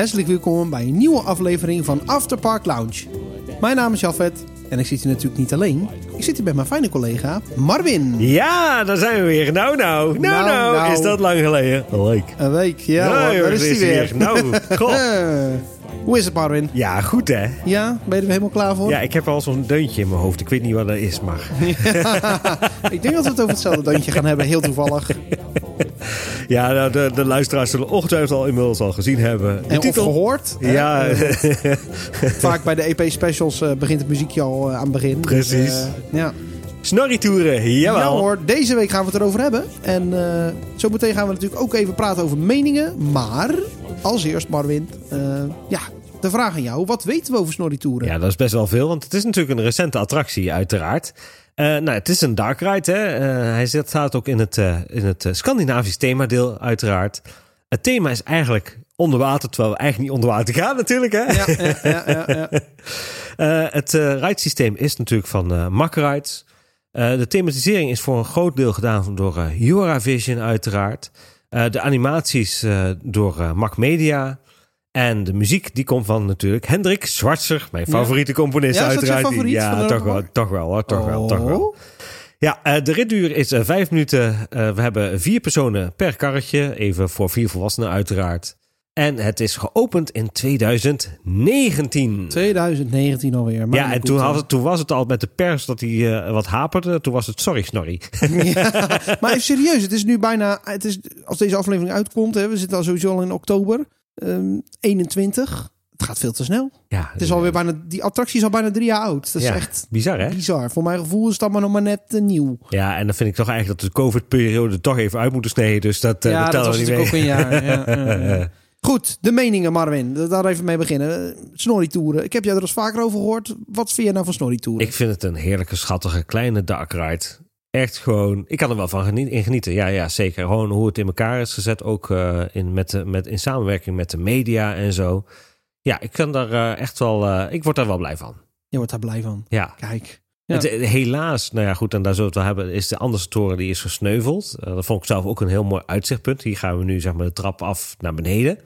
hartelijk welkom bij een nieuwe aflevering van Afterpark Lounge. Mijn naam is Jafet en ik zit hier natuurlijk niet alleen. Ik zit hier met mijn fijne collega Marvin. Ja, daar zijn we weer. Nou, nou, nou, Nou, nou, nou. is dat lang geleden. Leuk. Een week, ja, hoor, joh, daar is hij weer. Nou, goh. Eh, Hoe is het Marvin? Ja, goed hè. Ja, ben je er helemaal klaar voor? Ja, ik heb al zo'n deuntje in mijn hoofd. Ik weet niet wat dat is, maar... ik denk dat we het over hetzelfde deuntje gaan hebben, heel toevallig. Ja, nou, de, de luisteraars zullen ongetwijfeld al inmiddels al gezien hebben. En of gehoord. Ja, Eh, Vaak bij de EP-specials eh, begint het muziekje al eh, aan het begin. Dus, Precies. eh, ja. snorritoeren, jawel. Ja hoor, deze week gaan we het erover hebben. En zo meteen gaan we natuurlijk ook even praten over meningen. Maar als eerst, Marvin, eh, ja, de vraag aan jou. Wat weten we over snorritouren? Ja, dat is best wel veel, want het is natuurlijk een recente attractie, uiteraard. Eh, nou, het is een dark ride, hè. Eh, hij zit, staat ook in het, eh, in het Scandinavisch themadeel, uiteraard. Het thema is eigenlijk onder water, terwijl we eigenlijk niet onder water gaan natuurlijk, hè. ja, ja, ja, ja, ja. Het uh, ridesysteem is natuurlijk van uh, Mack Rides. De thematisering is voor een groot deel gedaan door Eurovision uiteraard. De animaties door Mac Media. En de muziek die komt van natuurlijk Hendrik Schwarzer, mijn favoriete componist Ja, uiteraard. favoriet ja, toch wel, toch wel, hoor, toch wel, toch wel. Oh. Ja, uh, de ritduur is uh, vijf minuten. Uh, we hebben vier personen per karretje. Even voor vier volwassenen uiteraard. En het is geopend in 2019. 2019 alweer. Maar Ja, en toen, had het, toen was het al met de pers dat hij uh, wat haperde. Toen was het sorry, Snorri. ja, maar even serieus, het is nu bijna... Het is, als deze aflevering uitkomt, hè, we zitten al sowieso al in oktober. Um, 21. Het gaat veel te snel. Ja, het is alweer bijna, die attractie is al bijna drie jaar oud. Dat is ja, echt bizar, hè? Bizar. Voor mijn gevoel is dat maar nog maar net uh, nieuw. Ja, en dan vind ik toch eigenlijk dat de COVID-periode toch even uit moeten snijden. Dus dat, uh, ja, dat, dat was niet natuurlijk mee. ook een jaar. ja, uh, Goed, de meningen, Marvin. Daar even mee beginnen. Snorri-toeren. Ik heb jou er eens vaker over gehoord. Wat vind je nou van Snorri-toeren? Ik vind het een heerlijke, schattige, kleine dark ride. Echt gewoon, ik kan er wel van genieten, in genieten. Ja, ja, zeker. Gewoon hoe het in elkaar is gezet. Ook uh, in, met de, met, in samenwerking met de media en zo. Ja, ik kan daar uh, echt wel, uh, ik word daar wel blij van. Je wordt daar blij van. Ja. Kijk. Ja. Het, helaas, nou ja, goed, en daar zullen we het wel hebben, is de andere toren die is gesneuveld. Dat vond ik zelf ook een heel mooi uitzichtpunt. Hier gaan we nu, zeg maar, de trap af naar beneden.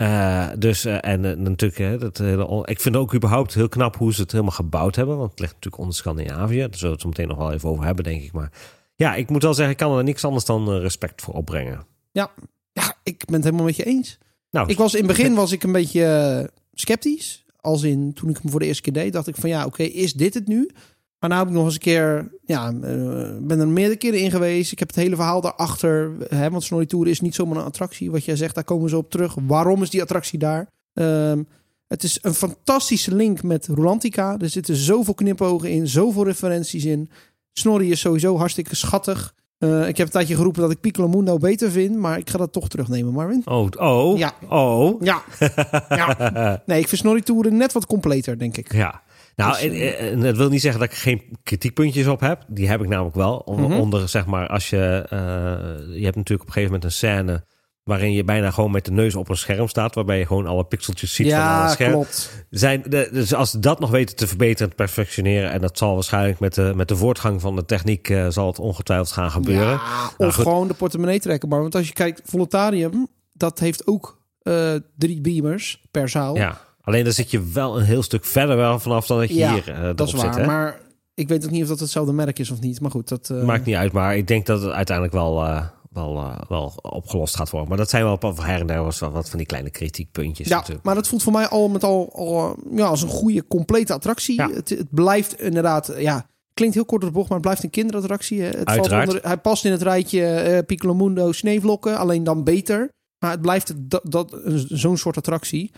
Uh, dus, uh, en uh, natuurlijk, hè, dat hele, ik vind ook überhaupt heel knap hoe ze het helemaal gebouwd hebben. Want het ligt natuurlijk onder Scandinavië. Daar zullen we het zo meteen nog wel even over hebben, denk ik. Maar ja, ik moet wel zeggen, ik kan er niks anders dan respect voor opbrengen. Ja, ja ik ben het helemaal met je eens. Nou, ik was in het begin was ik een beetje eh, sceptisch. Als in, toen ik hem voor de eerste keer deed, dacht ik van ja, oké, okay, is dit het nu? Maar nu heb ik nog eens een keer, ja, uh, ben er meerdere keren in geweest. Ik heb het hele verhaal daarachter. Hè, want Snorri Tour is niet zomaar een attractie. Wat jij zegt, daar komen zo op terug. Waarom is die attractie daar? Um, het is een fantastische link met Rolantica. Er zitten zoveel knipogen in, zoveel referenties in. Snorri is sowieso hartstikke schattig. Uh, ik heb een tijdje geroepen dat ik Piccolo Mundo beter vind, maar ik ga dat toch terugnemen, Marvin. Oh, oh, ja. oh. Ja. ja. Nee, ik vind Snorri Tour net wat completer, denk ik. Ja. Nou, dus, en, en, dat wil niet zeggen dat ik geen kritiekpuntjes op heb. Die heb ik namelijk wel. Onder, Mhm. onder zeg maar, als je... Uh, je hebt natuurlijk op een gegeven moment een scène... waarin je bijna gewoon met de neus op een scherm staat... waarbij je gewoon alle pixeltjes ziet ja, van het scherm. klopt. Zijn, de, dus als ze dat nog weten te verbeteren en te perfectioneren... en dat zal waarschijnlijk met de, met de voortgang van de techniek... Uh, zal het ongetwijfeld gaan gebeuren. Ja, of nou, gewoon de portemonnee trekken. Maar want als je kijkt, Volontarium... dat heeft ook uh, drie beamers per zaal. Ja. Alleen dan zit je wel een heel stuk verder wel vanaf dan dat je ja, hier uh, dat is waar. zit. Maar ik weet ook niet of dat hetzelfde merk is of niet. Maar goed, dat uh... maakt niet uit. Maar ik denk dat het uiteindelijk wel, uh, wel, wel opgelost gaat worden. Maar dat zijn wel her en der was wel wat van die kleine kritiekpuntjes. Ja, natuurlijk. maar dat voelt voor mij al met al, al ja, als een goede, complete attractie. Ja. Het, het, blijft inderdaad, ja, klinkt heel kort op de bocht, maar het blijft een kinderattractie. Het Uiteraard. Valt onder, hij past in het rijtje uh, Piccolo Mundo Sneeuwvlokken, alleen dan beter. Maar het blijft dat, dat, zo'n soort attractie.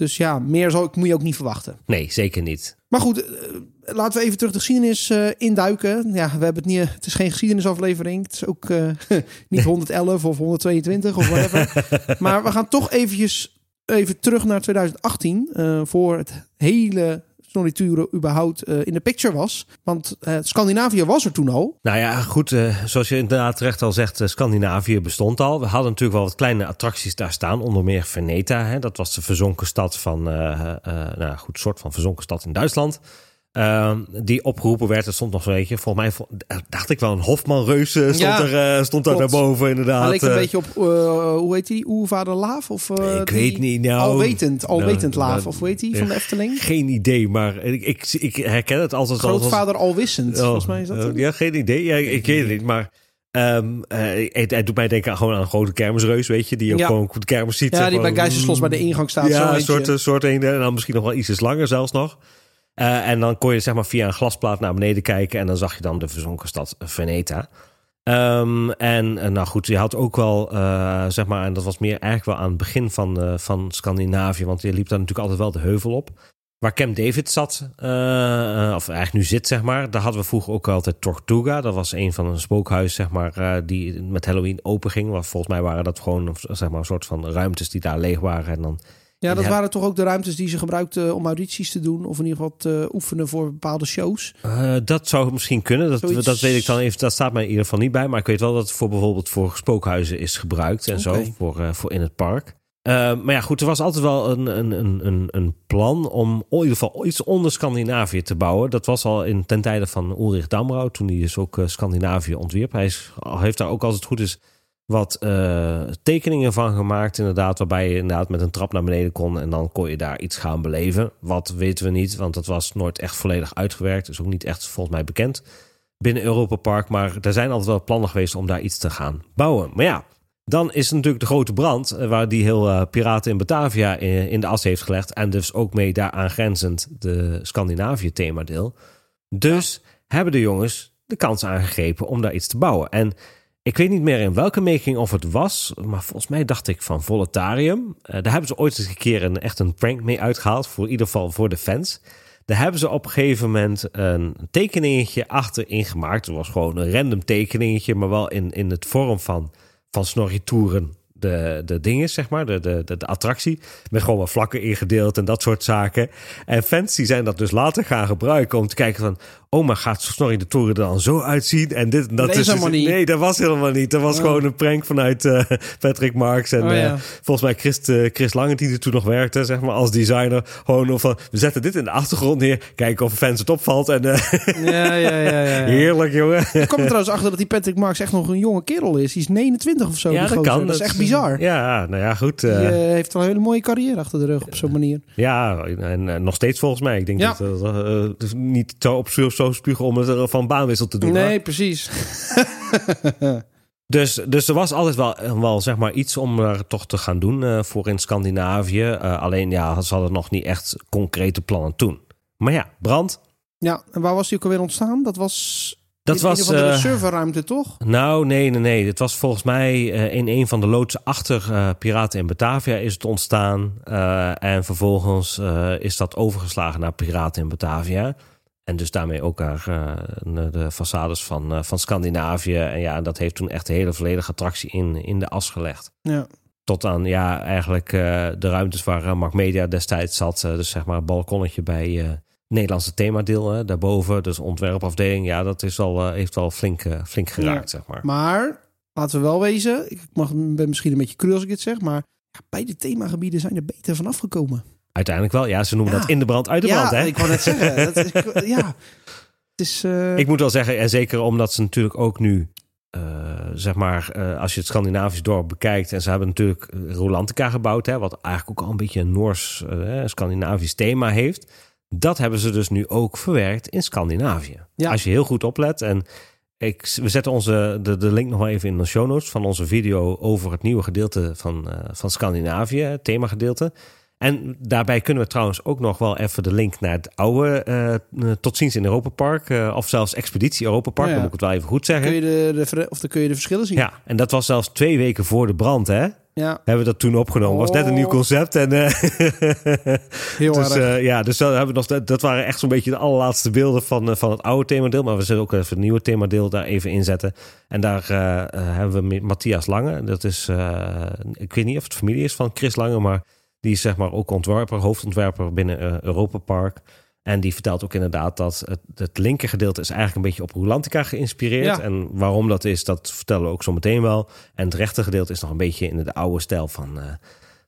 Dus ja, meer zal ik, moet je ook niet verwachten. Nee, zeker niet. Maar goed, uh, laten we even terug de geschiedenis uh, induiken. Ja, we hebben het niet. Het is geen geschiedenisaflevering. Het is ook uh, niet 111 of 122 of whatever. maar we gaan toch eventjes even terug naar 2018 uh, voor het hele Snorri überhaupt uh, in de picture was. Want uh, Scandinavië was er toen al. Nou ja, goed, uh, zoals je inderdaad terecht al zegt, Scandinavië bestond al. We hadden natuurlijk wel wat kleine attracties daar staan, onder meer Veneta. Hè, dat was de verzonken stad van, nou goed, soort van verzonken stad in Duitsland. Ehm, die opgeroepen werd. Er stond nog zo'n beetje, volgens mij vo- dacht ik wel een Hofman-reus eh, stond, Ja, er, eh, stond daar daarboven inderdaad. Hij leek een eh. beetje op, eh, hoe heet die? Oervader Laaf? Of, eh, Ik weet niet, nou- Alwetend, alwetend nou, Laaf. nou, Of hoe heet die van de Efteling? Geen idee, maar ik, ik, ik herken het altijd al. als- Grootvader Alwissend, Oh, volgens mij is dat eh, ja, geen idee. Ja, ik weet het niet, maar... eh, het, het doet mij denken aan, gewoon aan een grote kermisreus, weet je. Die ook Ja. gewoon de kermis ziet. Ja, die bij Geisterslos bij de ingang staat. zo Ja, een soort, soort een, en dan misschien nog wel iets langer zelfs nog. Eh, en dan kon je zeg maar via een glasplaat naar beneden kijken... en dan zag je dan de verzonken stad Veneta. Ehm, en eh, nou goed, je had ook wel, eh, zeg maar... en dat was meer eigenlijk wel aan het begin van, van Scandinavië... want je liep daar natuurlijk altijd wel de heuvel op... Waar Camp David zat, of eigenlijk nu zit, zeg maar. Daar hadden we vroeger ook altijd Tortuga. Dat was een van een spookhuis, zeg maar, die met Halloween open ging. Want volgens mij waren dat gewoon, zeg maar, een soort van ruimtes die daar leeg waren. En dan Ja, dat Ja. waren toch ook de ruimtes die ze gebruikten om audities te doen. Of in ieder geval te oefenen voor bepaalde shows. Eh, dat zou misschien kunnen. Dat, Zoiets- dat weet ik dan even. Dat staat mij in ieder geval niet bij. Maar ik weet wel dat het voor bijvoorbeeld voor spookhuizen is gebruikt en zo. Voor, eh, voor in het park. Eh, maar ja, goed, er was altijd wel een, een, een, een, een plan om in ieder geval iets onder Scandinavië te bouwen. Dat was al in, ten tijde van Ulrich Damrau, toen hij dus ook Scandinavië ontwierp. Hij is, heeft daar ook als het goed is wat eh, tekeningen van gemaakt, inderdaad. Waarbij je inderdaad met een trap naar beneden kon en dan kon je daar iets gaan beleven. Wat weten we niet, want dat was nooit echt volledig uitgewerkt. Is ook niet echt volgens mij bekend binnen Europa Park. Maar er zijn altijd wel plannen geweest om daar iets te gaan bouwen. Maar ja, dan is natuurlijk de grote brand, eh, waar die heel eh, Piraten in Batavia in, in de as heeft gelegd. En dus ook mee daar aangrenzend de Scandinavië-themadeel. Dus hebben de jongens de kans aangegrepen om daar iets te bouwen. En ik weet niet meer in welke making of het was, maar volgens mij dacht ik van Voletarium. Eh, daar hebben ze ooit eens een keer een, echt een prank mee uitgehaald, voor in ieder geval voor de fans. Daar hebben ze op een gegeven moment een tekeningetje achterin gemaakt. Het was gewoon een random tekeningetje, maar wel in, in het vorm van, van Snorri Toeren. De, de dingen, zeg maar, de, de, de attractie. Met gewoon wat vlakken ingedeeld en dat soort zaken. En fans die zijn dat dus later gaan gebruiken om te kijken van... oh, maar gaat Snorri de Toeren er dan zo uitzien? En dit, en dat is dus- helemaal niet. Nee, dat was helemaal niet. Dat was Oh. gewoon een prank vanuit eh, Patrick Marks. En Oh, ja. eh, volgens mij Chris, eh, Chris Lange, die er toen nog werkte, zeg maar, als designer. Gewoon van, we zetten dit in de achtergrond neer. Kijken of fans het opvalt. En Ja, ja, ja. ja, ja. heerlijk, jongen. Ik kwam er trouwens achter dat die Patrick Marks echt nog een jonge kerel is. Die is 29 of zo. ja, dat kan. Dat is echt bizar. Ja, nou ja, goed. Die heeft wel een hele mooie carrière achter de rug op zo'n manier. Ja, en nog steeds volgens mij. Ik denk dat het dus niet zo op zo spugen om het er van baanwissel te doen. hoor. Nee, precies. Dus, dus er was altijd wel, wel zeg maar iets om er toch te gaan doen eh, voor in Scandinavië. Eh, alleen ja, ze hadden nog niet echt concrete plannen toen. Maar ja, brand. Ja, en waar was die ook alweer ontstaan? Dat was Dat in was, andere eh, serverruimte, toch? Nou, nee, nee, nee. Het was volgens mij eh, in een van de loodsen achter eh, Piraten in Batavia is het ontstaan. Eh, en vervolgens eh, is dat overgeslagen naar Piraten in Batavia. En dus daarmee ook naar eh, de façades van, eh, van Scandinavië. En ja, dat heeft toen echt de hele volledige attractie in, in de as gelegd. Ja. Tot aan ja, eigenlijk eh, de ruimtes waar Mark Media destijds zat. dus zeg maar een balkonnetje bij eh Nederlandse themadeel hè, daarboven. Dus ontwerpafdeling. Ja, dat is al, heeft wel flink, flink geraakt, zeg maar. Maar, laten we wel wezen, ik mag, ben misschien een beetje cru als ik dit zeg, maar ja, beide themagebieden zijn er beter van afgekomen. Uiteindelijk wel. Ja, ze noemen Ja. dat in de brand uit de ja, brand, hè? ik wou net zeggen. Dat ja, het is... eh, Ik moet wel zeggen, en zeker omdat ze natuurlijk ook nu, eh, zeg maar, eh, als je het Scandinavisch dorp bekijkt, en ze hebben natuurlijk Rolantica gebouwd, hè, wat eigenlijk ook al een beetje een Noors, Scandinavisch thema heeft. Dat hebben ze dus nu ook verwerkt in Scandinavië. Ja. Als je heel goed oplet en ik, we zetten onze, de, de link nog wel even in de show notes van onze video over het nieuwe gedeelte van, van Scandinavië, het themagedeelte. En daarbij kunnen we trouwens ook nog wel even de link naar het oude eh, eh, Tot ziens in Europa Park. eh, of zelfs Expeditie Europa Park, Ja, moet ik het wel even goed zeggen. kun je de, of dan kun je de verschillen zien. Ja, en dat was zelfs twee weken voor de brand, hè? Ja, Hebben we dat toen opgenomen. Was net een nieuw Oh. concept. En, eh, heel dus, erg. ja, dus dat, hebben we nog, dat, dat waren echt zo'n beetje de allerlaatste beelden van, van het oude themadeel. Maar we zullen ook even het nieuwe themadeel daar even inzetten. En daar hebben we Matthias Lange. Dat is, ik weet niet of het familie is van Chris Lange, maar die is zeg maar ook ontwerper, hoofdontwerper binnen eh, Europa Park. En die vertelt ook inderdaad dat het, het linker gedeelte is eigenlijk een beetje op Rolantica geïnspireerd. Ja. En waarom dat is, dat vertellen we ook zo meteen wel. En het rechter gedeelte is nog een beetje in de oude stijl van, eh,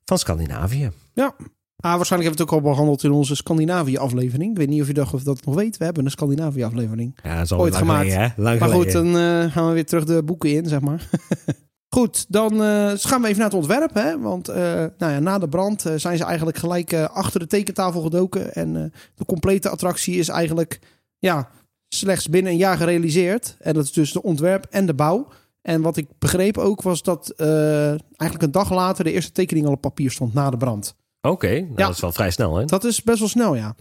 van Scandinavië. Ja. Ah, waarschijnlijk hebben we het ook al behandeld in onze Scandinavië-aflevering. Ik weet niet of je dacht of dat nog weet. We hebben een Scandinavië-aflevering. Ja, dat is al Ooit gemaakt. geleden, Maar goed, dan eh, gaan we weer terug de boeken in, zeg maar. goed, dan eh, gaan we even naar het ontwerp. Hè? Want eh, nou ja, na de brand eh, zijn ze eigenlijk gelijk achter de tekentafel gedoken. En de complete attractie is eigenlijk ja, slechts binnen een jaar gerealiseerd. En dat is dus de ontwerp en de bouw. En wat ik begreep ook was dat eigenlijk een dag later de eerste tekening al op papier stond na de brand. Oké, nou, Ja. dat is wel vrij snel, hè? Dat is best wel snel, ja.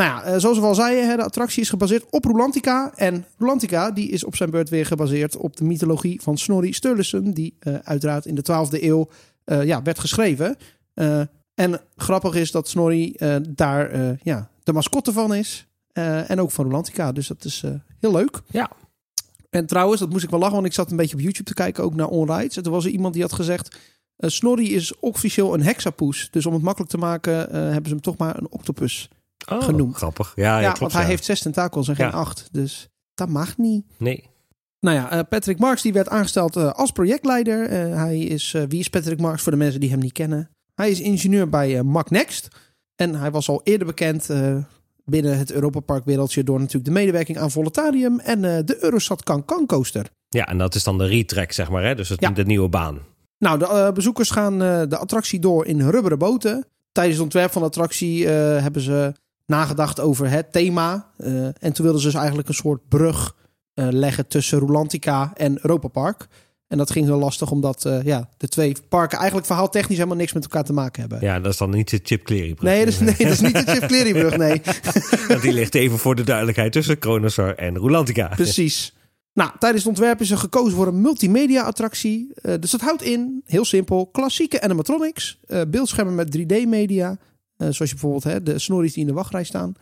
Nou ja, eh, zoals we al zeiden, de attractie is gebaseerd op Rolantica. En Rolantica die is op zijn beurt weer gebaseerd op de mythologie van Snorri Sturluson. Die eh, uiteraard in de 12e eeuw eh, ja, werd geschreven. En grappig is dat Snorri daar ja, de mascotte van is. En ook van Rolantica. Dus dat is heel leuk. Ja. En trouwens, dat moest ik wel lachen, want ik zat een beetje op YouTube te kijken, ook naar onrides. En toen was er iemand die had gezegd, Snorri is officieel een hexapoes. Dus om het makkelijk te maken, hebben ze hem toch maar een octopus Oh, genoemd. Grappig. Ja, ja, ja, klopt. want hij heeft zes tentakels en geen acht. Dus dat mag niet. Nee. Nou ja, eh, Patrick Marks die werd aangesteld eh, als projectleider. Eh, hij is, wie is Patrick Marks voor de mensen die hem niet kennen? Hij is ingenieur bij Mac Next. En hij was al eerder bekend binnen het Europa Park wereldje door natuurlijk de medewerking aan Voletarium en de Eurosat Cancan coaster. Ja, en dat is dan de retrack, zeg maar, hè? Dus het, Ja. de nieuwe baan. Nou, de bezoekers gaan de attractie door in rubberen boten. Tijdens het ontwerp van de attractie hebben ze nagedacht over het thema. Eh, en toen wilden ze dus eigenlijk een soort brug eh, leggen tussen Rolantica en Europa Park. En dat ging heel lastig, omdat eh, ja, de twee parken eigenlijk verhaaltechnisch helemaal niks met elkaar te maken hebben. Ja, dat is dan niet de Chip Cleary. Nee, dat is, nee, dat is niet de Chip Cleary-brug, nee. Want die ligt even voor de duidelijkheid tussen Kronosar en Rolantica. Precies. Nou, tijdens het ontwerp is er gekozen voor een multimedia-attractie. Dus dat houdt in, heel simpel, klassieke animatronics, beeldschermen met 3D-media, eh, zoals je bijvoorbeeld hè, de snorries die in de wachtrij staan,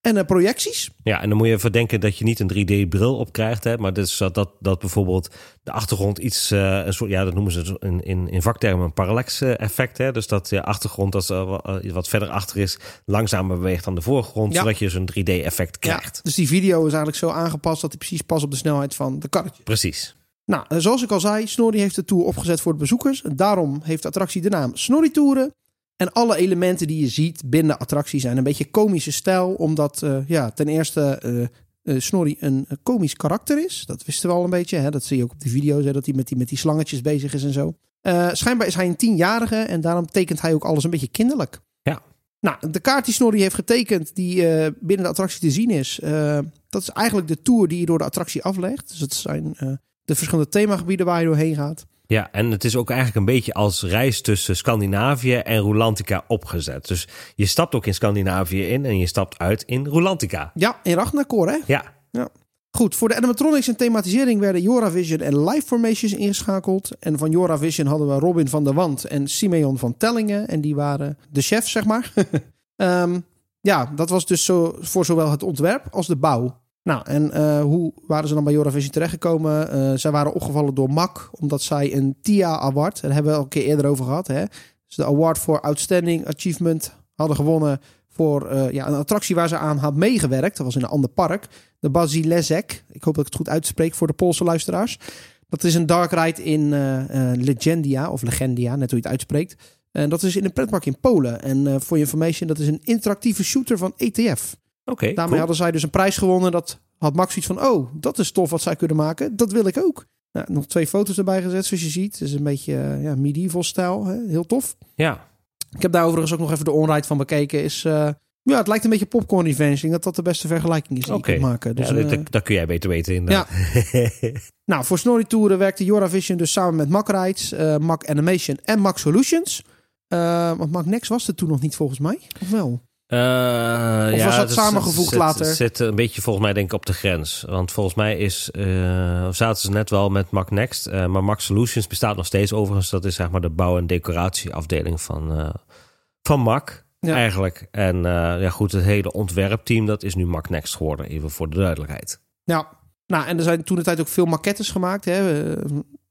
en eh, projecties. Ja, en dan moet je even denken dat je niet een 3D-bril op krijgt. Hè, maar dus dat, dat, dat bijvoorbeeld de achtergrond iets, eh, een soort, ja, dat noemen ze in, in, in vaktermen een parallax-effect. Hè, dus dat de achtergrond, er eh, wat verder achter is, langzamer beweegt dan de voorgrond. Ja. Zodat je zo'n 3D-effect krijgt. Dus die video is eigenlijk zo aangepast dat hij precies past op de snelheid van de karretje. Precies. Nou, eh, zoals ik al zei, Snorri heeft de tour opgezet voor de bezoekers. Daarom heeft de attractie de naam Snorri Touren. En alle elementen die je ziet binnen de attractie zijn een beetje komische stijl. Omdat eh, ja, ten eerste eh eh, Snorri een komisch karakter is. Dat wisten we al een beetje. Hè? Dat zie je ook op die video's, hè? dat hij met die, met die slangetjes bezig is en zo. Schijnbaar is hij een tienjarige en daarom tekent hij ook alles een beetje kinderlijk. Ja. Nou, de kaart die Snorri heeft getekend, die binnen de attractie te zien is, dat is eigenlijk de tour die je door de attractie aflegt. Dus het zijn de verschillende themagebieden waar je doorheen gaat. Ja, en het is ook eigenlijk een beetje als reis tussen Scandinavië en Rolantica opgezet. Dus je stapt ook in Scandinavië in en je stapt uit in Rolantica. Ja, in Ragnarkor, hè? Ja, Goed, voor de animatronics en thematisering werden Joravision en Live Formations ingeschakeld. En van Joravision hadden we Robin van der Wand en Simeon van Tellingen. En die waren de chefs, zeg maar. Ehm, ja, dat was dus zo, voor zowel het ontwerp als de bouw. Nou, en eh, hoe waren ze dan bij Joravision terechtgekomen? Eh zij waren opgevallen door MAC, omdat zij een TIA Award, daar hebben we al een keer eerder over gehad, hè? Dus de Award for Outstanding Achievement hadden gewonnen voor eh, ja, een attractie waar ze aan had meegewerkt. Dat was in een ander park. De Basilezek. Ik hoop dat ik het goed uitspreek voor de Poolse luisteraars. Dat is een dark ride in Legendia, of Legendia, net hoe je het uitspreekt. En dat is in een pretpark in Polen. En voor je information, dat is een interactieve shooter van ETF. Oké. Daarmee cool. hadden zij dus een prijs gewonnen. Dat had Max iets van, oh, dat is tof wat zij kunnen maken. Dat wil ik ook. Nou, nog twee foto's erbij gezet, zoals je ziet. Het is een beetje eh, ja, medieval stijl. Hè? Heel tof. Ja, Ik heb daar overigens ook nog even de onride van bekeken. Is, eh, ja, het lijkt een beetje popcorn revenge. Ik denk dat dat de beste vergelijking is die Oké. je kunt maken. Dus, ja dat, eh, dat, kun jij beter weten inderdaad. nou, voor Snorri Touren werkte Joravision dus samen met Mac Rides, eh, Mac Animation en Mac Solutions. Want Mac Next was er toen nog niet volgens mij. Of wel? Eh, Of was dat samengevoegd zit- later? Het zit een beetje volgens mij denk ik op de grens. Want volgens mij is, eh, zaten ze net wel met Mac Next. eh, maar Mac Solutions bestaat nog steeds overigens. Dat is zeg maar de bouw- en decoratieafdeling van, van Mac Ja. eigenlijk. En ja goed, het hele ontwerpteam dat is nu Mac Next geworden. Even voor de duidelijkheid. Ja. Nou, en er zijn toen de tijd ook veel maquettes gemaakt. Hè.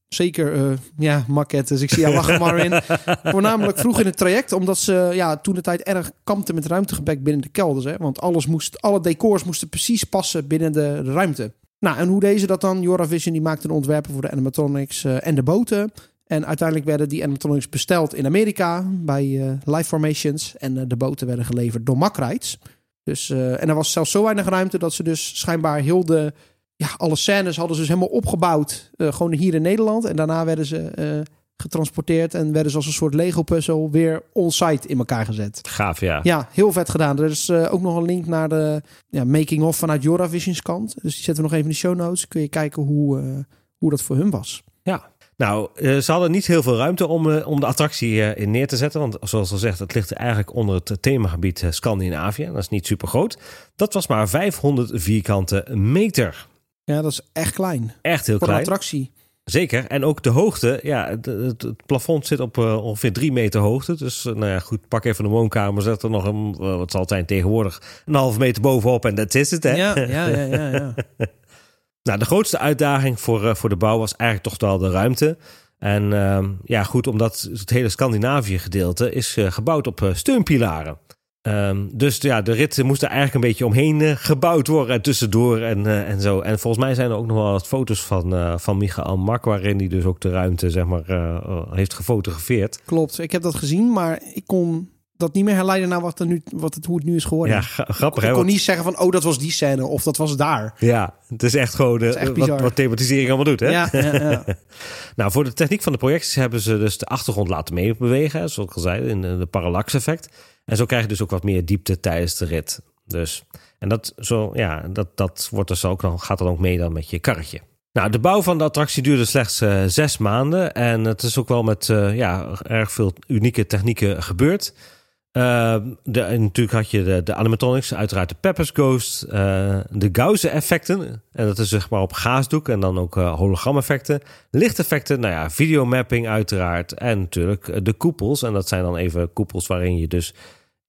Zeker, eh, ja, maquettes. Ik zie jou lachen, Marvin. Voornamelijk vroeg in het traject, omdat ze ja, toen de tijd erg kampten met ruimtegebrek binnen de kelders. Hè. Want alles moest, alle decors moesten precies passen binnen de, ruimte. Nou, en hoe deze dat dan? Joravision die maakte de ontwerpen voor de animatronics eh, en de boten. En uiteindelijk werden die animatronics besteld in Amerika bij uh, Life Formations. En uh, de boten werden geleverd door Makrites. Dus, uh, en er was zelfs zo weinig ruimte dat ze dus schijnbaar heel de... Ja, alle scènes hadden ze dus helemaal opgebouwd. gewoon hier in Nederland. En daarna werden ze getransporteerd en werden ze als een soort Lego-puzzel weer on-site in elkaar gezet. Gaaf, ja. Ja, heel vet gedaan. Er is uh, ook nog een link naar de ja, making-of vanuit Joravision's kant. Dus die zetten we nog even in de show notes. Kun je kijken hoe, hoe dat voor hun was. Ja, nou, ze hadden niet heel veel ruimte om, om de attractie in neer te zetten. Want zoals al zegt, het ligt eigenlijk onder het themagebied Scandinavië. Dat is niet super groot. Dat was maar 500 vierkante meter. Ja, dat is echt klein. Echt heel voor klein. Een attractie. Zeker. En ook de hoogte. Ja, het, het, het plafond zit op uh, ongeveer drie meter hoogte. Dus uh, nou ja, goed, pak even de woonkamer. Zet er nog een, uh, wat zal het zijn tegenwoordig, een half meter bovenop. En dat is het, hè? Ja, ja, ja, ja. ja. nou, de grootste uitdaging voor, voor de bouw was eigenlijk toch wel de ruimte. En ja, goed, omdat het hele Scandinavië gedeelte is gebouwd op steunpilaren. Um, dus ja, de rit moest er eigenlijk een beetje omheen uh, gebouwd worden en tussendoor en, uh, en zo. En volgens mij zijn er ook nog wel wat foto's van, uh, van Michael Mak, waarin hij dus ook de ruimte zeg maar, heeft gefotografeerd. Klopt, ik heb dat gezien, maar ik kon dat niet meer herleiden naar wat er nu, wat het, hoe het nu is geworden. Ja, grappig. Ik, kon niet zeggen van, oh, dat was die scène of dat was daar. Ja, het is echt gewoon echt wat, wat, thematisering allemaal doet. Hè? Ja, ja, ja. nou, voor de techniek van de projecties hebben ze dus de achtergrond laten meebewegen, zoals ik al zei, in de parallax effect. En zo krijg je dus ook wat meer diepte tijdens de rit. Dus, en dat, zo, ja, dat, dat wordt dus ook nog, gaat dan ook mee dan met je karretje. Nou, de bouw van de attractie duurde slechts uh, zes maanden. En het is ook wel met uh, ja, erg veel unieke technieken gebeurd. Uh, de, natuurlijk had je de, animatronics, uiteraard de Peppers Ghost, de Gauze-effecten. En dat is zeg maar op gaasdoek en dan ook hologram-effecten. Lichteffecten, nou ja, videomapping uiteraard. En natuurlijk de koepels. En dat zijn dan even koepels waarin je dus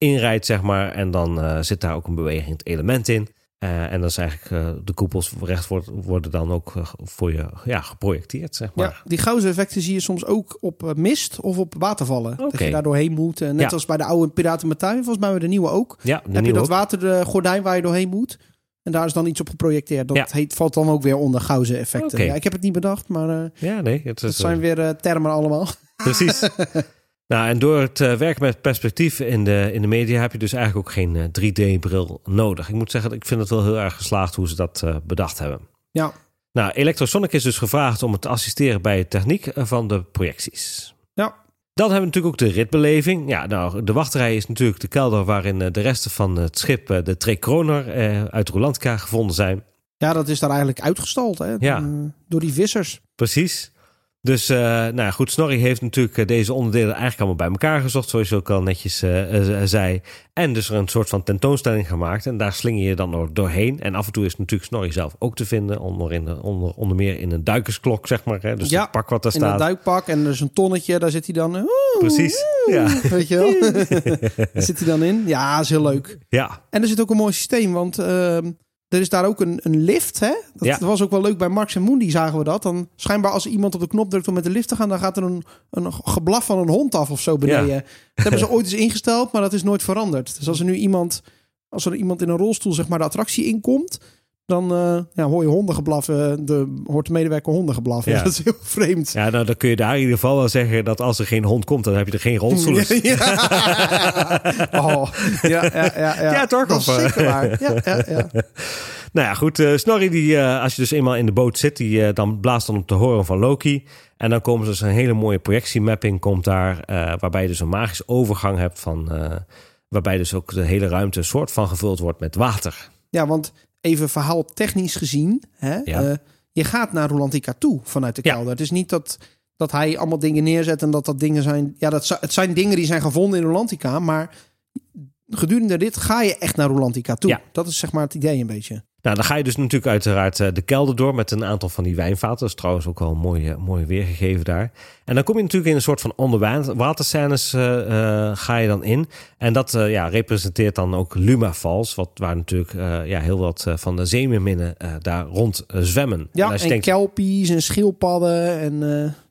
inrijdt, zeg maar. En dan uh, zit daar ook een bewegend element in. Uh, en dat is eigenlijk uh, de koepels recht worden, worden dan ook voor je ja, geprojecteerd, zeg maar. Ja, die gouden effecten zie je soms ook op mist of op watervallen. Okay. Dat je daar doorheen moet. net ja. als bij de oude Piraten Tuin, volgens mij we de nieuwe ook. Ja, de Heb je dat watergordijn waar je doorheen moet. En daar is dan iets op geprojecteerd. Dat Ja. heet, valt dan ook weer onder gouden effecten. Ja, ik heb het niet bedacht, maar eh Ja, nee. Het dat is, zijn eh, weer eh, termen allemaal. Precies. nou, en door het eh, werken met perspectief in de, in de media heb je dus eigenlijk ook geen eh, 3D-bril nodig. Ik moet zeggen, ik vind het wel heel erg geslaagd hoe ze dat eh, bedacht hebben. Ja, Nou, Electrosonic is dus gevraagd om het te assisteren bij de techniek eh, van de projecties. ja. Dan hebben we natuurlijk ook de ritbeleving. Ja, nou, de wachtrij is natuurlijk de kelder waarin eh, de resten van het schip, eh, de Trekroner, eh, uit Rolantica gevonden zijn. ja, dat is daar eigenlijk uitgestald hè? Ja. Eh, door die vissers. Precies. Dus, eh, nou ja, goed, Snorri heeft natuurlijk eh, deze onderdelen eigenlijk allemaal bij elkaar gezocht, zoals je ook al netjes eh, zei. En dus er een soort van tentoonstelling gemaakt. En daar slinger je dan ook doorheen. En af en toe is natuurlijk Snorri zelf ook te vinden, onder, in de, onder, onder meer in een duikersklok, zeg maar. Hè? Dus Ja, het pak wat daar In staat. duikpak en er is een tonnetje, daar zit hij dan. oeh, Precies, oeh, ja. Weet je wel? daar zit hij dan in. Ja, is heel leuk. Ja, En er zit ook een mooi systeem, want ehm, er is daar ook een, een lift. Hè? Dat, Ja. was ook wel leuk bij Marx en Mooney, zagen we dat. Dan schijnbaar als iemand op de knop drukt om met de lift te gaan, dan gaat er een, een geblaf van een hond af of zo beneden. Ja. Dat hebben ze ooit eens ingesteld, maar dat is nooit veranderd. Dus als er nu iemand, als er iemand in een rolstoel zeg maar de attractie inkomt, dan eh, ja, hoor je honden geblaffen. De, hoort de medewerker honden geblaffen. Ja. Dat is heel vreemd. ja nou, dan kun je daar in ieder geval wel zeggen dat als er geen hond komt, dan heb je er geen rolstoel. Ja. Oh, ja, ja, ja, ja. Toch? Dat is eh, zeker waar. Ja, ja, ja. Nou ja, goed. eh Snorri, die, eh, als je dus eenmaal in de boot zit, die eh, dan blaast dan op de horen van Loki. En dan komen ze dus een hele mooie projectiemapping komt daar, eh, waarbij je dus een magische overgang hebt van, eh, waarbij dus ook de hele ruimte een soort van gevuld wordt met water. Ja, want even verhaal technisch gezien. Hè, Ja. eh, je gaat naar Rolantica toe vanuit de Ja. kelder. Het is niet dat, dat hij allemaal dingen neerzet en dat dat dingen zijn... Ja, dat, het zijn dingen die zijn gevonden in Rolantica, maar gedurende dit ga je echt naar Rolantica toe. Ja. Dat is zeg maar het idee een beetje. Nou, dan ga je dus natuurlijk uiteraard eh, de kelder door met een aantal van die wijnvaten. Dat is trouwens ook wel mooi, mooi weergegeven daar. En dan kom je natuurlijk in een soort van onderwaterscènes eh eh ga je dan in. En dat ja, representeert dan ook Luma Falls, wat, waar natuurlijk ja, heel wat van de zeemeerminnen eh, daar rond zwemmen. Ja, en en, als je denkt, kelpies en schildpadden en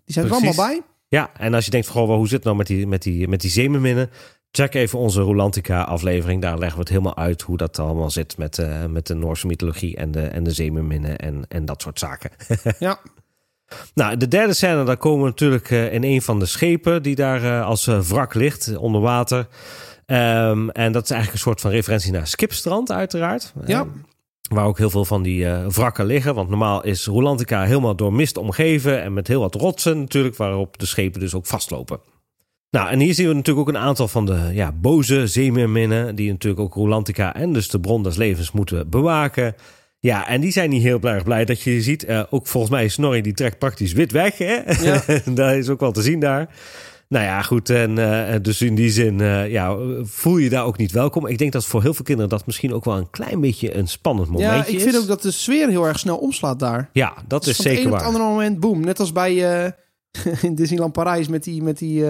die zijn er allemaal bij. ja, en als je denkt, van, goh, hoe zit het nou met die, met die, met die zeemeerminnen? Check even onze Rolantica aflevering. Daar leggen we het helemaal uit hoe dat allemaal zit met, eh, met de Noorse mythologie en de, en de zeemeerminnen en, en dat soort zaken. Ja. Nou, de derde scène, daar komen we natuurlijk uh, in een van de schepen die daar uh, als wrak ligt, onder water. Um, en dat is eigenlijk een soort van referentie naar Skipstrand, uiteraard. Ja. Um, waar ook heel veel van die wrakken liggen. Want normaal is Rolantica helemaal door mist omgeven. En met heel wat rotsen natuurlijk, waarop de schepen dus ook vastlopen. Nou, en hier zien we natuurlijk ook een aantal van de ja, boze zeemeerminnen. Die natuurlijk ook Rolantica en dus de bron des levens moeten bewaken. Ja, en die zijn niet heel erg blij dat je ziet. Uh, ook volgens mij Snorri die trekt praktisch wit weg. Hè? Ja. dat is ook wel te zien daar. Nou ja, goed. En uh, dus in die zin uh, ja, voel je daar ook niet welkom. Ik denk dat voor heel veel kinderen dat misschien ook wel een klein beetje een spannend momentje Ja, ik is. vind ook dat de sfeer heel erg snel omslaat daar. Ja, dat is van zeker een op waar. het andere moment, boom. Net als bij in Disneyland Parijs met die... Met die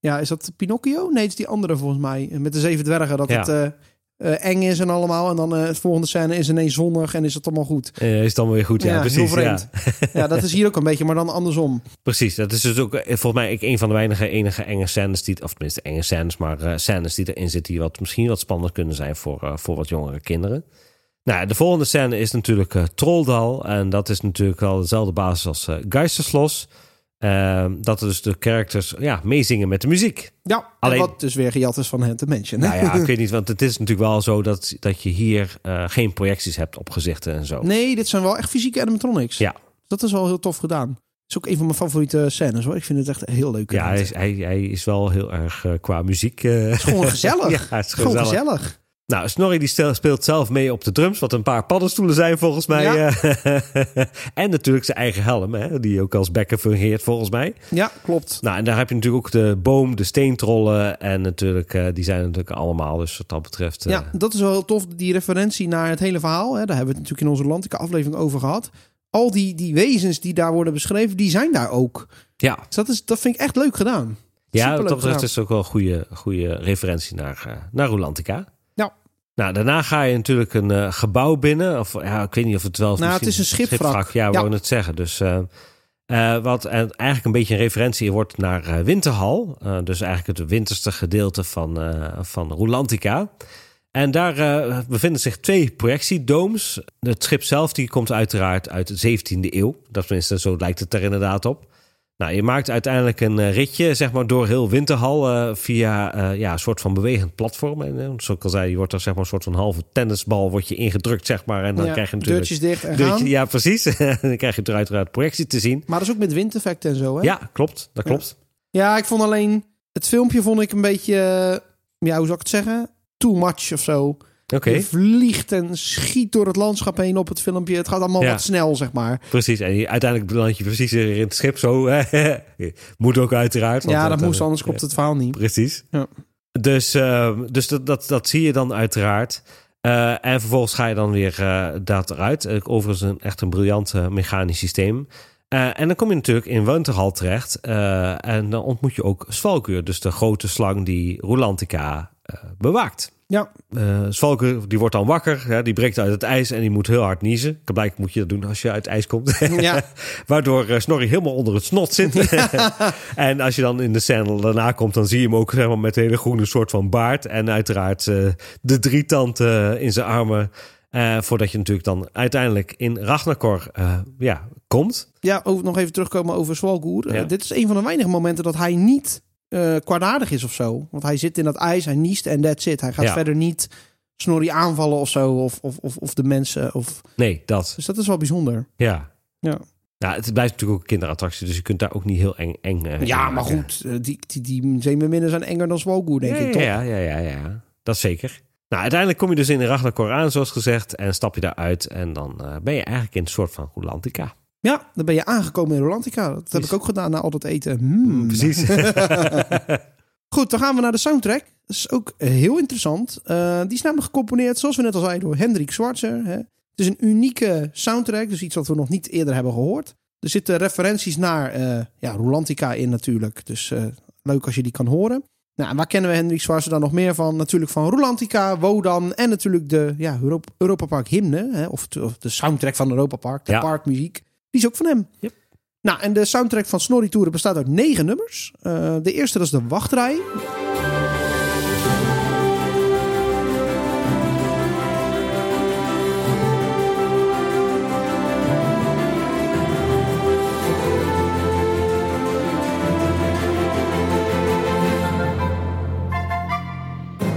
ja, is dat Pinocchio? Nee, het is die andere volgens mij. Met de zeven dwergen. Dat Ja. het uh, eng is en allemaal. En dan uh, het volgende scène is ineens zonnig en is het allemaal goed. Is dan weer goed, ja, Ja, precies. Ja. dat is hier ook een beetje, maar dan andersom. Precies, dat is dus ook eh, volgens mij een van de weinige enige enge scènes die, of tenminste enge scènes, maar scènes die erin zitten die wat misschien wat spannend kunnen zijn voor, voor wat jongere kinderen. Nou, de volgende scène is natuurlijk Trolldal en dat is natuurlijk al dezelfde basis als Geisterslos. Uh, dat dus de characters ja, meezingen met de muziek. Ja, Alleen- wat dus weer gejat is van Hand Dimension. Nou ja, ik weet niet, want het is natuurlijk wel zo dat, dat je hier uh, geen projecties hebt op gezichten en zo. Nee, dit zijn wel echt fysieke animatronics. Ja. Dat is wel heel tof gedaan. Dat is ook een van mijn favoriete scènes hoor. Ik vind het echt heel leuk. Ja, hij is, hij, hij is wel heel erg uh, qua muziek. Uh, Het is gewoon gezellig. ja, het is Gewoon gezellig. gezellig. Nou, Snorri die speelt zelf mee op de drums, wat een paar paddenstoelen zijn volgens mij. Ja. eh. en natuurlijk zijn eigen helm, hè, die ook als bekken fungeert volgens mij. Ja, klopt. Nou, en daar heb je natuurlijk ook de boom, de steentrollen en natuurlijk, eh, die zijn natuurlijk allemaal. Dus wat dat betreft... eh, Ja, dat is wel tof. Die referentie naar het hele verhaal. Hè, daar hebben we het natuurlijk in onze Landige aflevering over gehad. Al die, die wezens die daar worden beschreven, die zijn daar ook. ja, Dus dat, is, dat vind ik echt leuk gedaan. ja Superleuk dat betreft is ook wel een goede, goede referentie naar, eh, naar Rolantica. Nou, daarna ga je natuurlijk een eh, gebouw binnen. Of ja, ik weet niet of het wel... Nou, het is een schipwrak. Ja, we Ja. het zeggen. Dus eh, eh, wat eigenlijk een beetje een referentie wordt naar Winterhal. Dus eigenlijk het winterste gedeelte van, van Rolantica. En daar bevinden zich twee projectiedomes. Het schip zelf die komt uiteraard uit de 17e eeuw. Dat tenminste, zo lijkt het er inderdaad op. Nou, je maakt uiteindelijk een eh, ritje zeg maar, door heel Winterhal eh, via eh, ja, een soort van bewegend platform. En, zoals ik al zei, je wordt er zeg maar, een soort van halve tennisbal wordt je ingedrukt, zeg maar. En dan Ja, krijg je natuurlijk... Deurtjes dicht en Deurtje- gaan. ja, precies. dan krijg je er uiteraard projectie te zien. Maar dat is ook met windeffecten en zo. Hè? Ja, klopt. Dat klopt. Ja, ik vond alleen... Het filmpje vond ik een beetje... Ja, hoe zou ik het zeggen? Too much of zo. Oké, Je vliegt en schiet door het landschap heen op het filmpje. Het gaat allemaal Ja. wat snel, zeg maar. precies. En uiteindelijk beland je precies in het schip zo. Moet ook uiteraard. want ja, dat eh, moest, anders klopt het verhaal niet. Precies. Ja. Dus, eh, dus dat, dat, dat zie je dan uiteraard. Eh, en vervolgens ga je dan weer eh, dat eruit. Eh, Overigens een, echt een briljant eh, mechanisch systeem. Eh, en dan kom je natuurlijk in Winterhal terecht. eh, en dan ontmoet je ook Svalkuur. Dus de grote slang die Rolantica eh, bewaakt. Ja, Svalkuur die wordt dan wakker. Ja, die breekt uit het ijs en die moet heel hard niezen. Blijkbaar moet je dat doen als je uit het ijs komt. ja. Waardoor eh, Snorri helemaal onder het snot zit. en als je dan in de scène daarna komt, dan zie je hem ook zeg maar, met een hele groene soort van baard. En uiteraard eh, de drietand in zijn armen. Voordat je natuurlijk dan uiteindelijk in Ragnarkor eh, ja, komt. ja over, nog even terugkomen over Svalgoer. Ja. dit is een van de weinige momenten dat hij niet eh kwaadaardig is of zo. Want hij zit in dat ijs, hij niest en that's it. Hij gaat Ja. verder niet Snorri aanvallen of zo. Of, of, of, of de mensen. Of... Nee, dat. Dus dat is wel bijzonder. Ja. Ja, Nou, het blijft natuurlijk ook een kinderattractie, dus je kunt daar ook niet heel eng, eng eh, ja maar goed. eh, Die, die, die zeemerminnen zijn enger dan Svalgoer, denk ja, ik toch? Ja, ja, ja, ja. Dat zeker. Nou, uiteindelijk kom je dus in Ragnarkor aan, zoals gezegd. En stap je daaruit. En dan ben je eigenlijk in een soort van Rolantica. Ja, dan ben je aangekomen in Rolantica. Dat heb ik ook gedaan na al dat eten. Hmm. Precies. Goed, dan gaan we naar de soundtrack. Dat is ook heel interessant. Uh, die is namelijk gecomponeerd, zoals we net al zeiden, door Hendrik Schwarzer. Hè. Het is een unieke soundtrack, dus iets wat we nog niet eerder hebben gehoord. Er zitten referenties naar uh, ja, Rolantica in natuurlijk. Dus uh, leuk als je die kan horen. Nou, waar kennen we Hendrik Schwarzer dan nog meer van? Natuurlijk van Rolantica, Wodan en natuurlijk de ja, Europa, Europa Park hymne. Hè, of, of, de soundtrack van Europa Park, de Ja. parkmuziek. Die is ook van hem. Yep. Nou, en de soundtrack van Snorri Touren bestaat uit negen nummers. Eh, de eerste, dat is de wachtrij.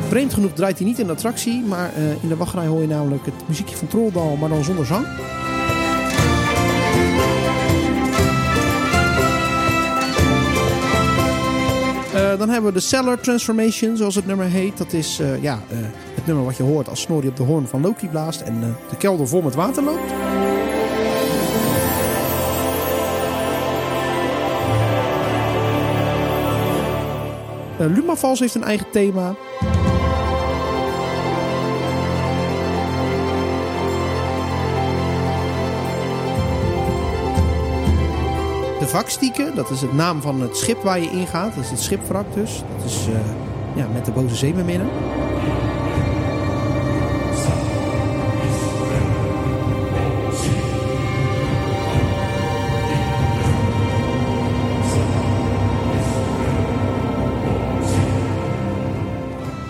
Vreemd genoeg draait hij niet in de attractie, maar eh, in de wachtrij hoor je namelijk het muziekje van Trolldal, maar dan zonder zang. Hebben we de Cellar Transformation, zoals het nummer heet. Dat is eh, ja, eh, het nummer wat je hoort als Snorri op de hoorn van Loki blaast en eh, de kelder vol met water loopt. Lumafals heeft een eigen thema. Vakstieken, dat is het naam van het schip waar je ingaat. Dat is het schipwrak dus. Dat is eh, ja, met de boze zeemerminnen.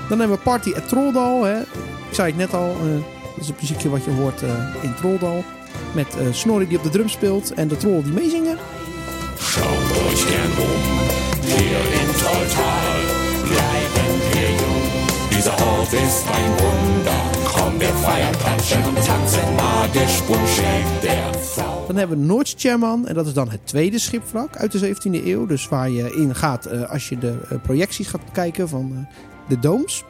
Dan hebben we Party at Trolldal. Hè. Ik zei het net al, eh, dat is het muziekje wat je hoort eh, in Trolldal. Met Snorri die op de drum speelt en de trollen die meezingen. Magisch der. Dan hebben we Noordsterman en dat is dan het tweede schipwrak uit de 17e eeuw. Dus waar je in gaat eh, als je de eh, projecties gaat kijken van eh, de dooms.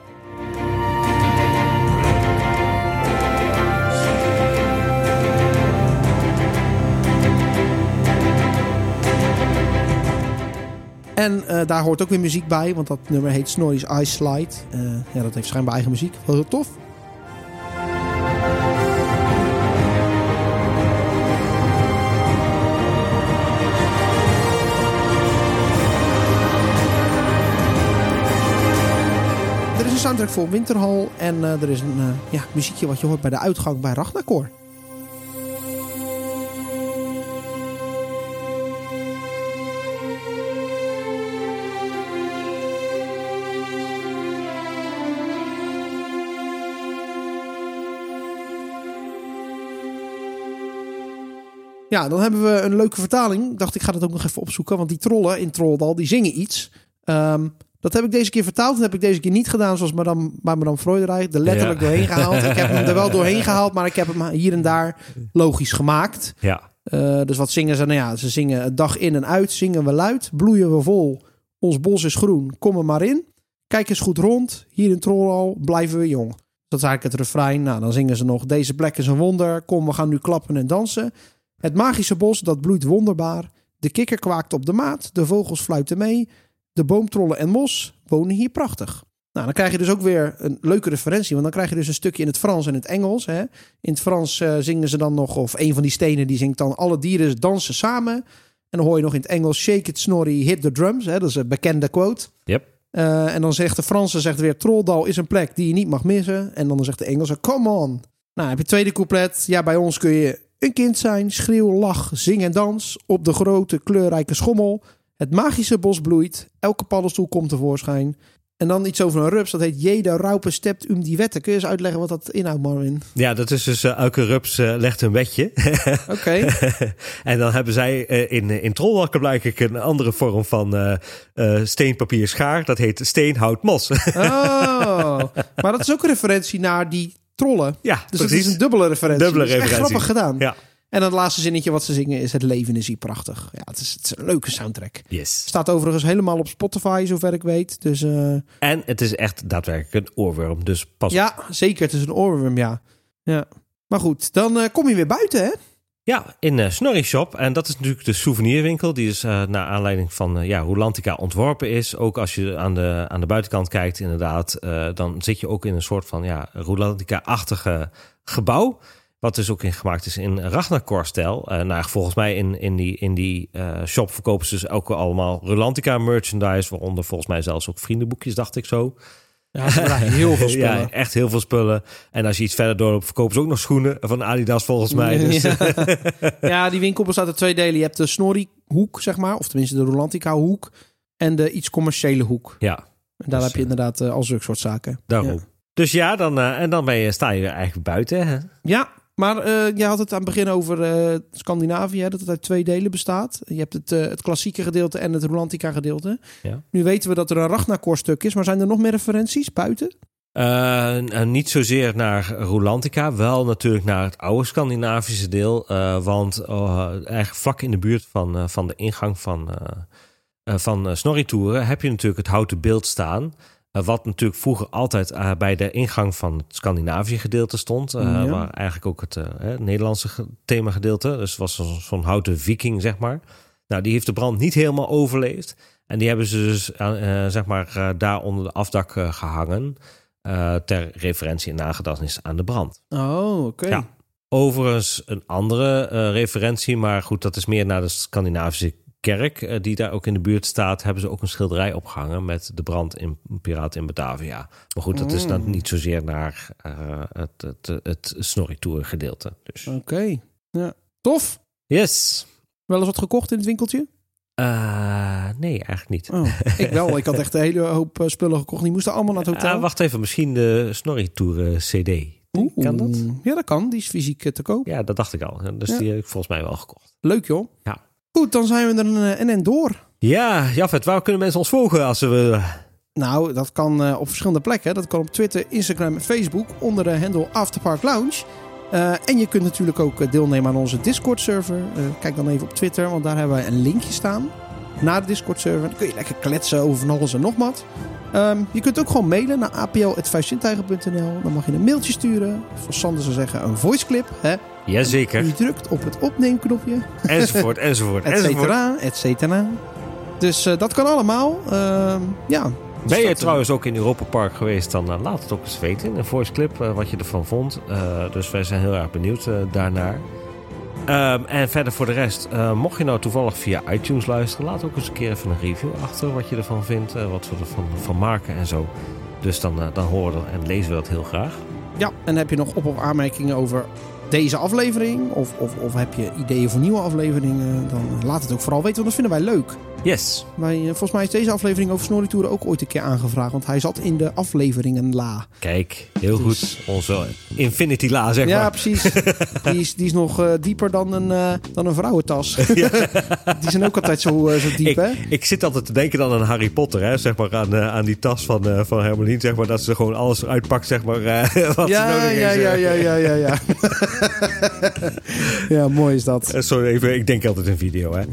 En eh, daar hoort ook weer muziek bij, want dat nummer heet Snorri's Ice Slide. Eh, ja, dat heeft schijnbaar eigen muziek. Wel heel tof. Er is een soundtrack voor Winterhal en eh, er is een ja, muziekje wat je hoort bij de uitgang bij Ragnarkor. Ja, dan hebben we een leuke vertaling. Ik dacht, ik ga dat ook nog even opzoeken. Want die trollen in Trolldal, die zingen iets. Ehm, dat heb ik deze keer vertaald. Dat heb ik deze keer niet gedaan zoals Madame, bij Madame Freudenreich. Er letterlijk Ja. doorheen gehaald. Ik heb hem er wel doorheen gehaald, maar ik heb hem hier en daar logisch gemaakt. Ja. Eh, dus wat zingen ze? Nou ja, ze zingen dag in en uit. Zingen we luid. Bloeien we vol. Ons bos is groen. Kom er maar in. Kijk eens goed rond. Hier in Trolldal blijven we jong. Dat is eigenlijk het refrein. Nou, dan zingen ze nog. Deze plek is een wonder. Kom, we gaan nu klappen en dansen. Het magische bos, dat bloeit wonderbaar. De kikker kwaakt op de maat. De vogels fluiten mee. De boomtrollen en mos wonen hier prachtig. Nou, dan krijg je dus ook weer een leuke referentie. Want dan krijg je dus een stukje in het Frans en het Engels. Hè. In het Frans eh, zingen ze dan nog, of een van die stenen die zingt dan... alle dieren dansen samen. En dan hoor je nog in het Engels... shake it, snorri, hit the drums. Hè. Dat is een bekende quote. Yep. Eh, en dan zegt de Franse zegt weer... Trolldal is een plek die je niet mag missen. En dan zegt de Engelse... come on. Nou, heb je het tweede couplet. Ja, bij ons kun je een kind zijn. Schreeuw, lach, zing en dans. Op de grote kleurrijke schommel. Het magische bos bloeit. Elke paddenstoel komt tevoorschijn. En dan iets over een rups. Dat heet Jeda Raupe Stept um die wetten. Kun je eens uitleggen wat dat inhoudt, Marvin? ja, dat is dus eh, elke rups eh, legt een wetje. Oké. en dan hebben zij eh, in, in Trollwakker blijkbaar een andere vorm van steen, papier, schaar. Dat heet steen, hout, mos. Oh. Maar dat is ook een referentie naar die trollen. ja, Dus precies. is een dubbele referentie. Dubbele Dat is echt referentie. grappig gedaan. Ja. En het laatste zinnetje wat ze zingen is... Het leven is hier prachtig. Ja, het is, het is een leuke soundtrack. Yes. Staat overigens helemaal op Spotify, zover ik weet. Dus eh, En het is echt daadwerkelijk een oorworm. Dus pas ja, zeker. Het is een oorworm, ja. ja. Maar goed, dan eh, kom je weer buiten, hè? Ja, in eh Snorri Shop. En dat is natuurlijk de souvenirwinkel. Die is eh naar aanleiding van eh, ja, hoe ontworpen is. Ook als je aan de, aan de buitenkant kijkt, inderdaad. dan zit je ook in een soort van ja, Rolantica-achtige gebouw. Wat dus ook in gemaakt is in Ragnarkor-stijl. Nou, volgens mij in, in die, in die shop verkopen ze dus ook allemaal Rolantica merchandise. Waaronder volgens mij zelfs ook vriendenboekjes, dacht ik zo. Ja, ze hebben daar heel veel spullen. Ja, echt heel veel spullen. En als je iets verder doorloopt, verkopen ze ook nog schoenen van Adidas volgens mij. Dus, Ja. ja, die winkel bestaat uit twee delen. Je hebt de Snorri-hoek, zeg maar. Of tenminste de Rolantica-hoek. En de iets commerciële hoek. ja, En daar Dus, heb je inderdaad eh, al zulke soort zaken. daarom. Ja. Dus ja, dan, eh, en dan ben je, sta je eigenlijk buiten. Hè? Ja, maar eh je had het aan het begin over eh, Scandinavië, dat het uit twee delen bestaat. Je hebt het, eh, het klassieke gedeelte en het Rolantica gedeelte. Ja. Nu weten we dat er een Ragnarkor stuk is, maar zijn er nog meer referenties buiten? En niet zozeer naar Rolantica, wel natuurlijk naar het oude Scandinavische deel. want eh, eigenlijk vlak in de buurt van, van de ingang van, van eh, Snorri-toeren heb je natuurlijk het houten beeld staan. Eh, wat natuurlijk vroeger altijd eh, bij de ingang van het Scandinavië gedeelte stond. eh, Ja. Waar eigenlijk ook het, eh, Nederlandse ge- thema gedeelte. Dus was zo'n houten viking, zeg maar. Nou, die heeft de brand niet helemaal overleefd. En die hebben ze dus eh, eh, zeg maar, eh, daar onder de afdak eh, gehangen. eh, ter referentie en nagedachtenis aan de brand. Oh, oké. Ja. Overigens een andere eh, referentie, maar goed, dat is meer naar de Scandinavische kerk eh, die daar ook in de buurt staat. Hebben ze ook een schilderij opgehangen met de brand in Piraten in Batavia. Maar goed, dat is dan niet zozeer naar eh, het, het, het Snorri-tour gedeelte. Dus. Oké. Ja. Tof. Yes. Wel eens wat gekocht in het winkeltje? Eh, nee, eigenlijk niet. Oh, ik wel. Ik had echt een hele hoop spullen gekocht. Die moesten allemaal naar het hotel. Ah, wacht even, misschien de Snorri-tour CD. Oeh. Kan dat? Ja, dat kan. Die is fysiek te koop. Ja, dat dacht ik al. Dus Ja. die heb ik volgens mij wel gekocht. Leuk joh. Ja. Goed, dan zijn we er een, eh, een en door. Ja, Jafet, waar kunnen mensen ons volgen als ze willen? Nou, dat kan eh, op verschillende plekken. Dat kan op Twitter, Instagram en Facebook onder de handle Afterpark Lounge. Eh, en je kunt natuurlijk ook deelnemen aan onze Discord-server. Kijk dan even op Twitter, want daar hebben wij een linkje staan. Naar de Discord-server. Dan kun je lekker kletsen over van alles en nog wat. Ehm, je kunt ook gewoon mailen naar apl.vijfzintuigen.nl. Dan mag je een mailtje sturen. Of zoals Sander zou zeggen, een voiceclip. Hè? Jazeker. Je drukt op het opneemknopje. Enzovoort, enzovoort, Et enzovoort. cetera, et cetera. Dus eh, dat kan allemaal. Ehm, ja. Ben Dus je dat, eh, trouwens ook in Europa Park geweest, dan eh, laat het ook eens weten in een voice clip wat je ervan vond. Dus wij zijn heel erg benieuwd daarnaar. Ehm, en verder voor de rest, mocht je nou toevallig via iTunes luisteren, laat ook eens een keer even een review achter wat je ervan vindt, wat we ervan van maken en zo. Dus dan, dan horen we en lezen we dat heel graag. Ja, en heb je nog op- of aanmerkingen over deze aflevering? Of, of, of heb je ideeën voor nieuwe afleveringen? Dan laat het ook vooral weten, want dat vinden wij leuk. Yes. Wij, eh, volgens mij is deze aflevering over Snorri Tour ook ooit een keer aangevraagd. Want hij zat in de afleveringen la. Kijk, heel Dus- goed. Onze Infinity La, zeg Ja, maar. precies. die, is, die is nog eh, dieper dan een, eh, dan een vrouwentas. die zijn ook altijd zo, zo diep, Ik, hè? ik zit altijd te denken dan aan Harry Potter, hè? zeg maar aan, aan die tas van, van Hermelien, zeg maar, dat ze gewoon alles eruit pakt, zeg maar, wat ze Ja, nodig ja, is. ja, ja, ja, ja, ja. ja, mooi is dat. Eh, Sorry, even, ik denk altijd in video, hè?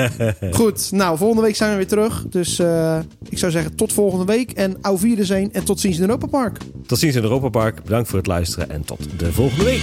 Goed, nou, volgende week zijn we weer terug. Dus eh, ik zou zeggen tot volgende week. En au zijn en tot ziens in Europa Park. Tot ziens in Europa Park. Bedankt voor het luisteren en tot de volgende week.